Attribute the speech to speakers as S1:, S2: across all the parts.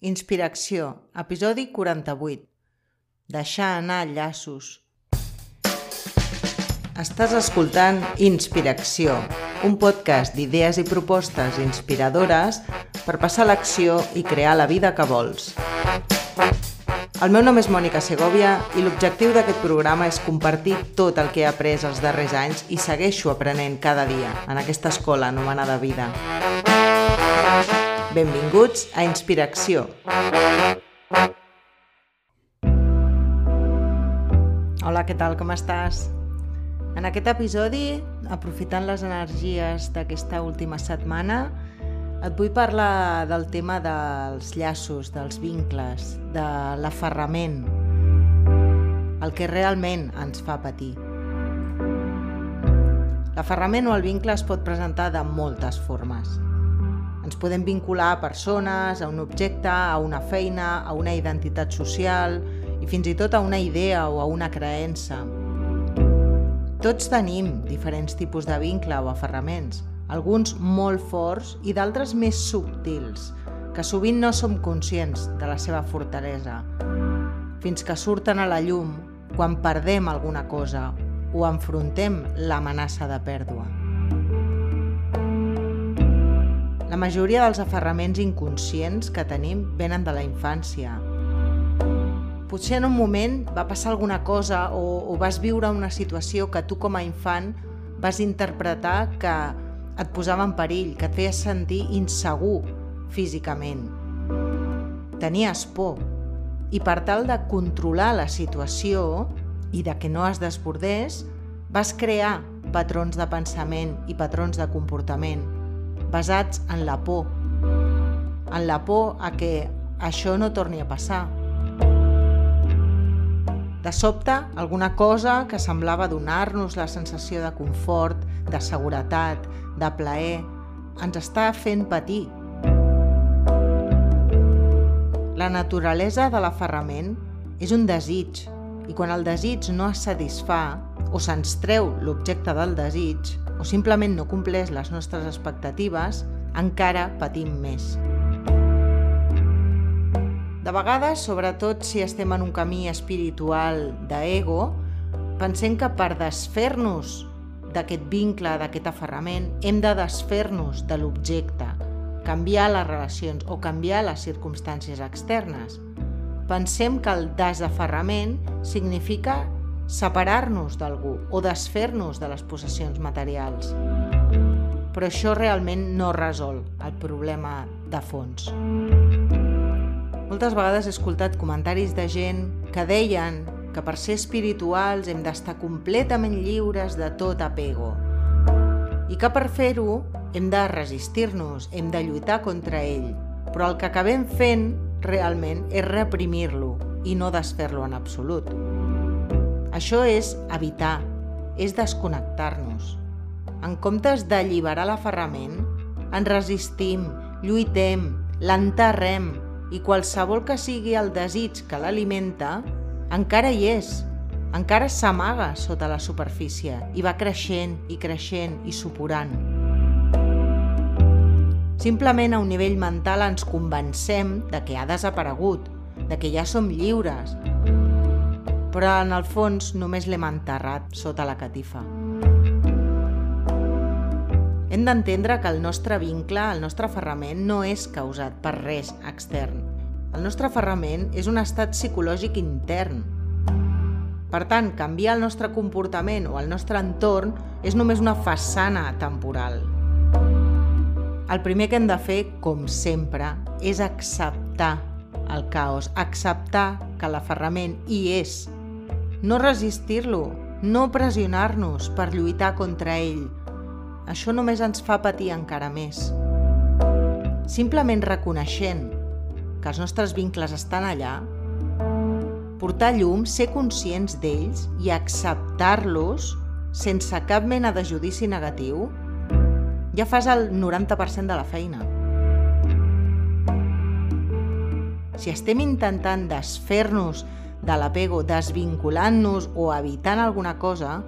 S1: Inspiració, episodi 48. Deixar anar llaços. Estàs escoltant Inspiració, un podcast d'idees i propostes inspiradores per passar l'acció i crear la vida que vols. El meu nom és Mònica Segovia i l'objectiu d'aquest programa és compartir tot el que he après els darrers anys i segueixo aprenent cada dia en aquesta escola anomenada vida. Benvinguts a Inspiració. Hola, què tal? Com estàs? En aquest episodi, aprofitant les energies d'aquesta última setmana, et vull parlar del tema dels llaços, dels vincles, de l'aferrament, el que realment ens fa patir. L'aferrament o el vincle es pot presentar de moltes formes. Ens podem vincular a persones, a un objecte, a una feina, a una identitat social i fins i tot a una idea o a una creença. Tots tenim diferents tipus de vincle o aferraments, alguns molt forts i d'altres més subtils, que sovint no som conscients de la seva fortalesa, fins que surten a la llum quan perdem alguna cosa o enfrontem l'amenaça de pèrdua. La majoria dels aferraments inconscients que tenim venen de la infància. Potser en un moment va passar alguna cosa o, o vas viure una situació que tu com a infant vas interpretar que et posava en perill, que et feia sentir insegur físicament. Tenies por i per tal de controlar la situació i de que no es desbordés, vas crear patrons de pensament i patrons de comportament basats en la por, en la por a que això no torni a passar. De sobte, alguna cosa que semblava donar-nos la sensació de confort, de seguretat, de plaer, ens està fent patir. La naturalesa de l'aferrament és un desig i quan el desig no es satisfà o se'ns treu l'objecte del desig o simplement no compleix les nostres expectatives, encara patim més. De vegades, sobretot si estem en un camí espiritual d'ego, pensem que per desfer-nos d'aquest vincle, d'aquest aferrament, hem de desfer-nos de l'objecte, canviar les relacions o canviar les circumstàncies externes. Pensem que el desaferrament significa separar-nos d'algú o desfer-nos de les possessions materials. Però això realment no resol el problema de fons. Moltes vegades he escoltat comentaris de gent que deien que per ser espirituals hem d'estar completament lliures de tot apego i que per fer-ho hem de resistir-nos, hem de lluitar contra ell, però el que acabem fent realment és reprimir-lo i no desfer-lo en absolut. Això és evitar, és desconnectar-nos. En comptes d'alliberar l'aferrament, ens resistim, lluitem, l'enterrem i qualsevol que sigui el desig que l'alimenta, encara hi és, encara s'amaga sota la superfície i va creixent i creixent i suporant. Simplement a un nivell mental ens convencem de que ha desaparegut, de que ja som lliures, però en el fons només l'hem enterrat sota la catifa. Hem d'entendre que el nostre vincle, el nostre aferrament, no és causat per res extern. El nostre aferrament és un estat psicològic intern. Per tant, canviar el nostre comportament o el nostre entorn és només una façana temporal. El primer que hem de fer, com sempre, és acceptar el caos, acceptar que l'aferrament hi és no resistir-lo, no pressionar-nos per lluitar contra ell. Això només ens fa patir encara més. Simplement reconeixent que els nostres vincles estan allà, portar llum, ser conscients d'ells i acceptar-los sense cap mena de judici negatiu, ja fas el 90% de la feina. Si estem intentant desfer-nos de l'apego desvinculant-nos o evitant alguna cosa,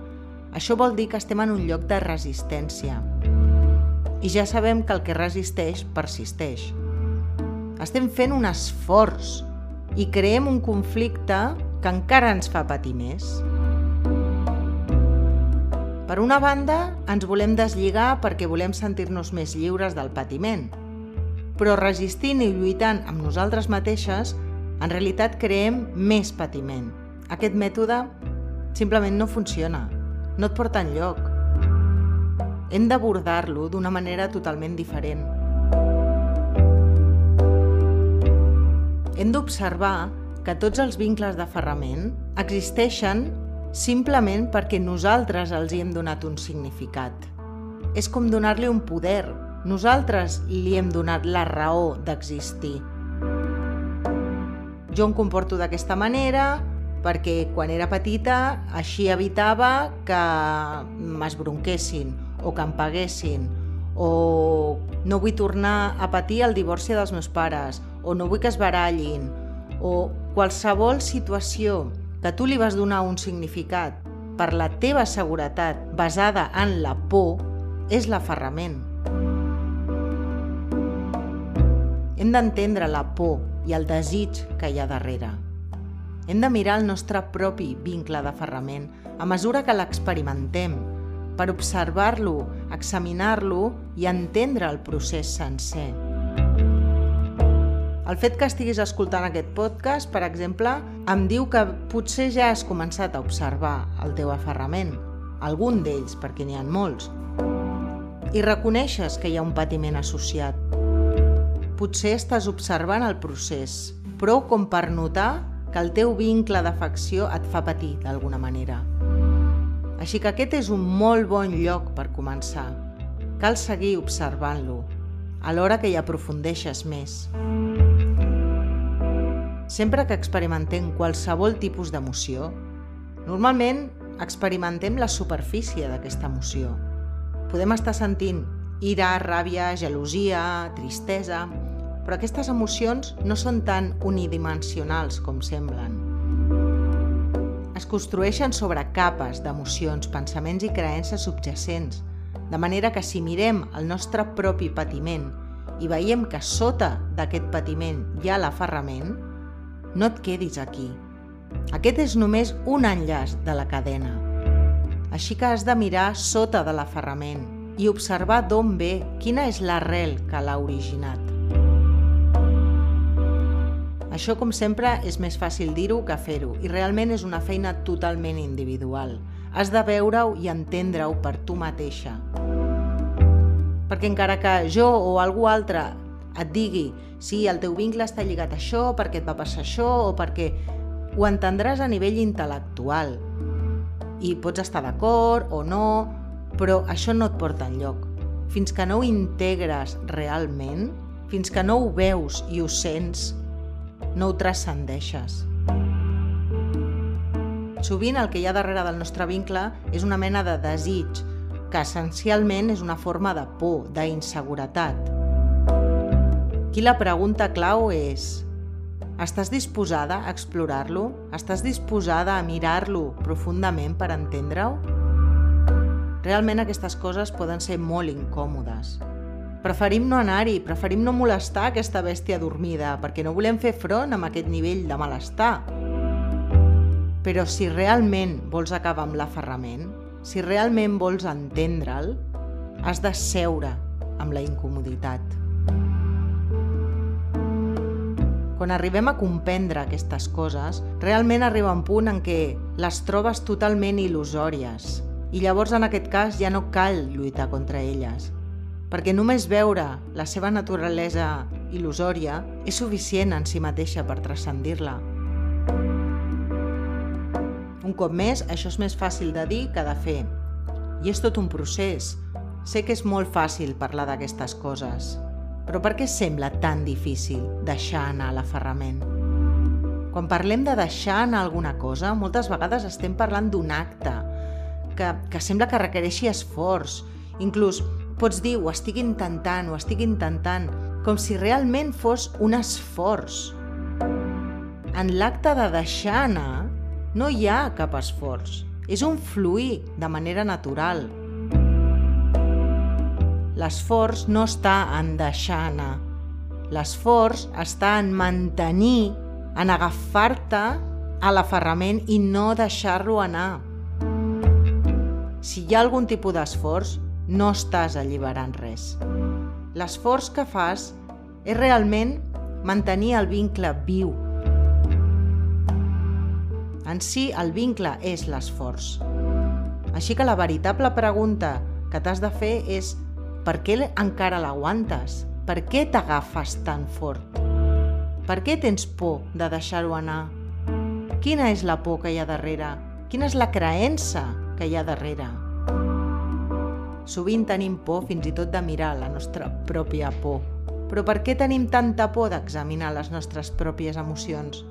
S1: això vol dir que estem en un lloc de resistència. I ja sabem que el que resisteix, persisteix. estem fent un esforç i creem un conflicte que encara ens fa patir més. Per una banda, ens volem deslligar perquè volem sentir-nos més lliures del patiment. Però resistint i lluitant amb nosaltres mateixes, en realitat creem més patiment. Aquest mètode simplement no funciona, no et porta enlloc. Hem d'abordar-lo d'una manera totalment diferent. Hem d'observar que tots els vincles d'aferrament existeixen simplement perquè nosaltres els hi hem donat un significat. És com donar-li un poder. Nosaltres li hem donat la raó d'existir. Jo em comporto d'aquesta manera perquè quan era petita així evitava que m'esbronquessin o que em paguessin o no vull tornar a patir el divorci dels meus pares o no vull que es barallin o qualsevol situació que tu li vas donar un significat per la teva seguretat basada en la por és l'aferrament. Hem d'entendre la por i el desig que hi ha darrere. Hem de mirar el nostre propi vincle d'aferrament a mesura que l'experimentem, per observar-lo, examinar-lo i entendre el procés sencer. El fet que estiguis escoltant aquest podcast, per exemple, em diu que potser ja has començat a observar el teu aferrament, algun d'ells, perquè n'hi ha molts, i reconeixes que hi ha un patiment associat. Potser estàs observant el procés, prou com per notar que el teu vincle d'afecció et fa patir d'alguna manera. Així que aquest és un molt bon lloc per començar. Cal seguir observant-lo, alhora que hi aprofundeixes més. Sempre que experimentem qualsevol tipus d'emoció, normalment experimentem la superfície d'aquesta emoció. Podem estar sentint ira, ràbia, gelosia, tristesa, però aquestes emocions no són tan unidimensionals com semblen. Es construeixen sobre capes d'emocions, pensaments i creences subjacents, de manera que si mirem el nostre propi patiment i veiem que sota d'aquest patiment hi ha l'aferrament, no et quedis aquí. Aquest és només un enllaç de la cadena. Així que has de mirar sota de l'aferrament i observar d'on ve, quina és l'arrel que l'ha originat. Això, com sempre, és més fàcil dir-ho que fer-ho i realment és una feina totalment individual. Has de veure-ho i entendre-ho per tu mateixa. Perquè encara que jo o algú altre et digui sí, el teu vincle està lligat a això, perquè et va passar això o perquè ho entendràs a nivell intel·lectual i pots estar d'acord o no, però això no et porta enlloc. Fins que no ho integres realment, fins que no ho veus i ho sents, no ho transcendeixes. Sovint el que hi ha darrere del nostre vincle és una mena de desig, que essencialment és una forma de por, d'inseguretat. Aquí la pregunta clau és Estàs disposada a explorar-lo? Estàs disposada a mirar-lo profundament per entendre-ho? Realment aquestes coses poden ser molt incòmodes, Preferim no anar-hi, preferim no molestar aquesta bèstia dormida, perquè no volem fer front amb aquest nivell de malestar. Però si realment vols acabar amb l'aferrament, si realment vols entendre'l, has de seure amb la incomoditat. Quan arribem a comprendre aquestes coses, realment arriba un punt en què les trobes totalment il·lusòries i llavors en aquest cas ja no cal lluitar contra elles, perquè només veure la seva naturalesa il·lusòria és suficient en si mateixa per transcendir-la. Un cop més, això és més fàcil de dir que de fer. I és tot un procés. Sé que és molt fàcil parlar d'aquestes coses, però per què sembla tan difícil deixar anar l'aferrament? Quan parlem de deixar anar alguna cosa, moltes vegades estem parlant d'un acte que, que sembla que requereixi esforç, inclús Pots dir, ho estic intentant, ho estic intentant, com si realment fos un esforç. En l'acte de deixar anar, no hi ha cap esforç. És un fluir de manera natural. L'esforç no està en deixar anar. L'esforç està en mantenir, en agafar-te a l'aferrament i no deixar-lo anar. Si hi ha algun tipus d'esforç, no estàs alliberant res. L'esforç que fas és realment mantenir el vincle viu. En si, el vincle és l'esforç. Així que la veritable pregunta que t'has de fer és per què encara l'aguantes? Per què t'agafes tan fort? Per què tens por de deixar-ho anar? Quina és la por que hi ha darrere? Quina és la creença que hi ha darrere? Sovint tenim por fins i tot de mirar la nostra pròpia por. Però per què tenim tanta por d'examinar les nostres pròpies emocions,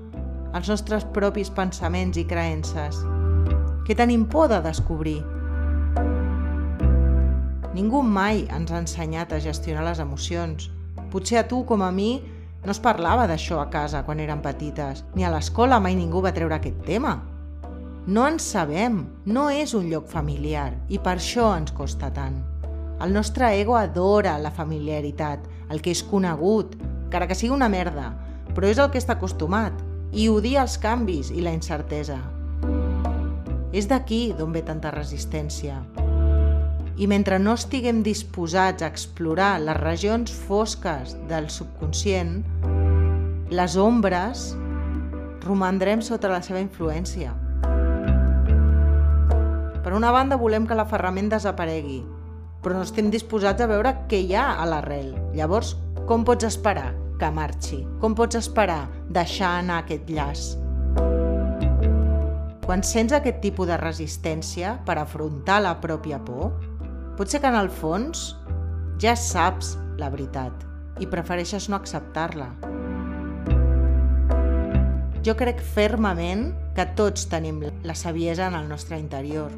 S1: els nostres propis pensaments i creences? Què tenim por de descobrir? Ningú mai ens ha ensenyat a gestionar les emocions. Potser a tu, com a mi, no es parlava d'això a casa quan érem petites, ni a l'escola mai ningú va treure aquest tema. No en sabem, no és un lloc familiar i per això ens costa tant. El nostre ego adora la familiaritat, el que és conegut, encara que sigui una merda, però és el que està acostumat i odia els canvis i la incertesa. És d'aquí d'on ve tanta resistència. I mentre no estiguem disposats a explorar les regions fosques del subconscient, les ombres romandrem sota la seva influència. Per una banda, volem que l'aferrament desaparegui, però no estem disposats a veure què hi ha a l'arrel. Llavors, com pots esperar que marxi? Com pots esperar deixar anar aquest llaç? Quan sents aquest tipus de resistència per afrontar la pròpia por, potser que en el fons ja saps la veritat i prefereixes no acceptar-la. Jo crec fermament que tots tenim la saviesa en el nostre interior,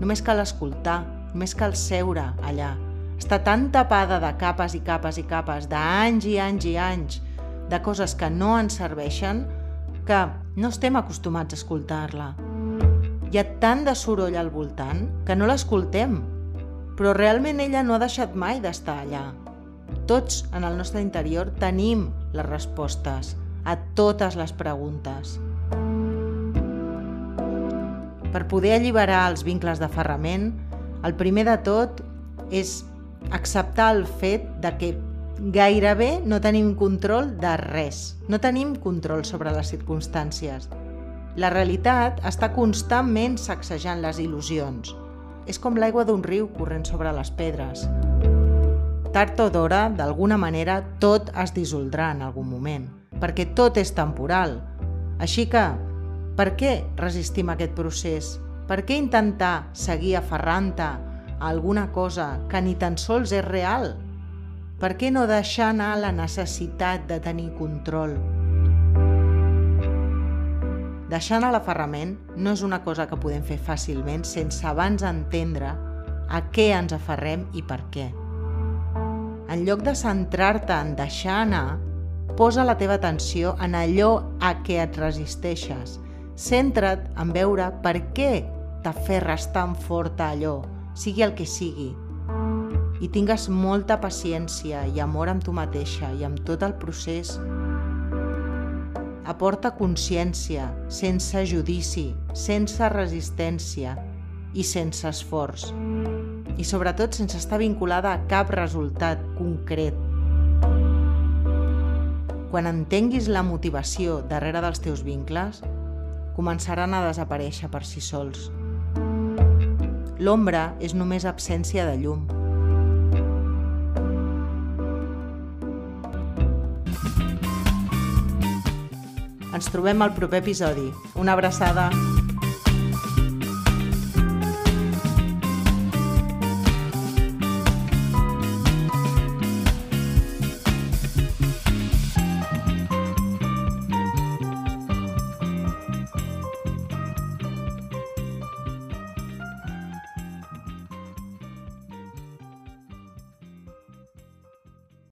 S1: Només cal escoltar, només cal seure allà. Està tan tapada de capes i capes i capes, d'anys i anys i anys, de coses que no ens serveixen, que no estem acostumats a escoltar-la. Hi ha tant de soroll al voltant que no l'escoltem, però realment ella no ha deixat mai d'estar allà. Tots en el nostre interior tenim les respostes a totes les preguntes. Per poder alliberar els vincles d'aferrament, el primer de tot és acceptar el fet de que gairebé no tenim control de res. No tenim control sobre les circumstàncies. La realitat està constantment sacsejant les il·lusions. És com l'aigua d'un riu corrent sobre les pedres. Tard o d'hora, d'alguna manera, tot es dissoldrà en algun moment, perquè tot és temporal. Així que per què resistim aquest procés? Per què intentar seguir aferrant-te a alguna cosa que ni tan sols és real? Per què no deixar anar la necessitat de tenir control? Deixar anar l'aferrament no és una cosa que podem fer fàcilment sense abans entendre a què ens aferrem i per què. En lloc de centrar-te en deixar anar, posa la teva atenció en allò a què et resisteixes Centra't en veure per què t'aferres tan fort a allò, sigui el que sigui, i tingues molta paciència i amor amb tu mateixa i amb tot el procés. Aporta consciència, sense judici, sense resistència i sense esforç. I sobretot sense estar vinculada a cap resultat concret. Quan entenguis la motivació darrere dels teus vincles, començaran a desaparèixer per si sols. L'ombra és només absència de llum. Ens trobem al proper episodi. Una abraçada!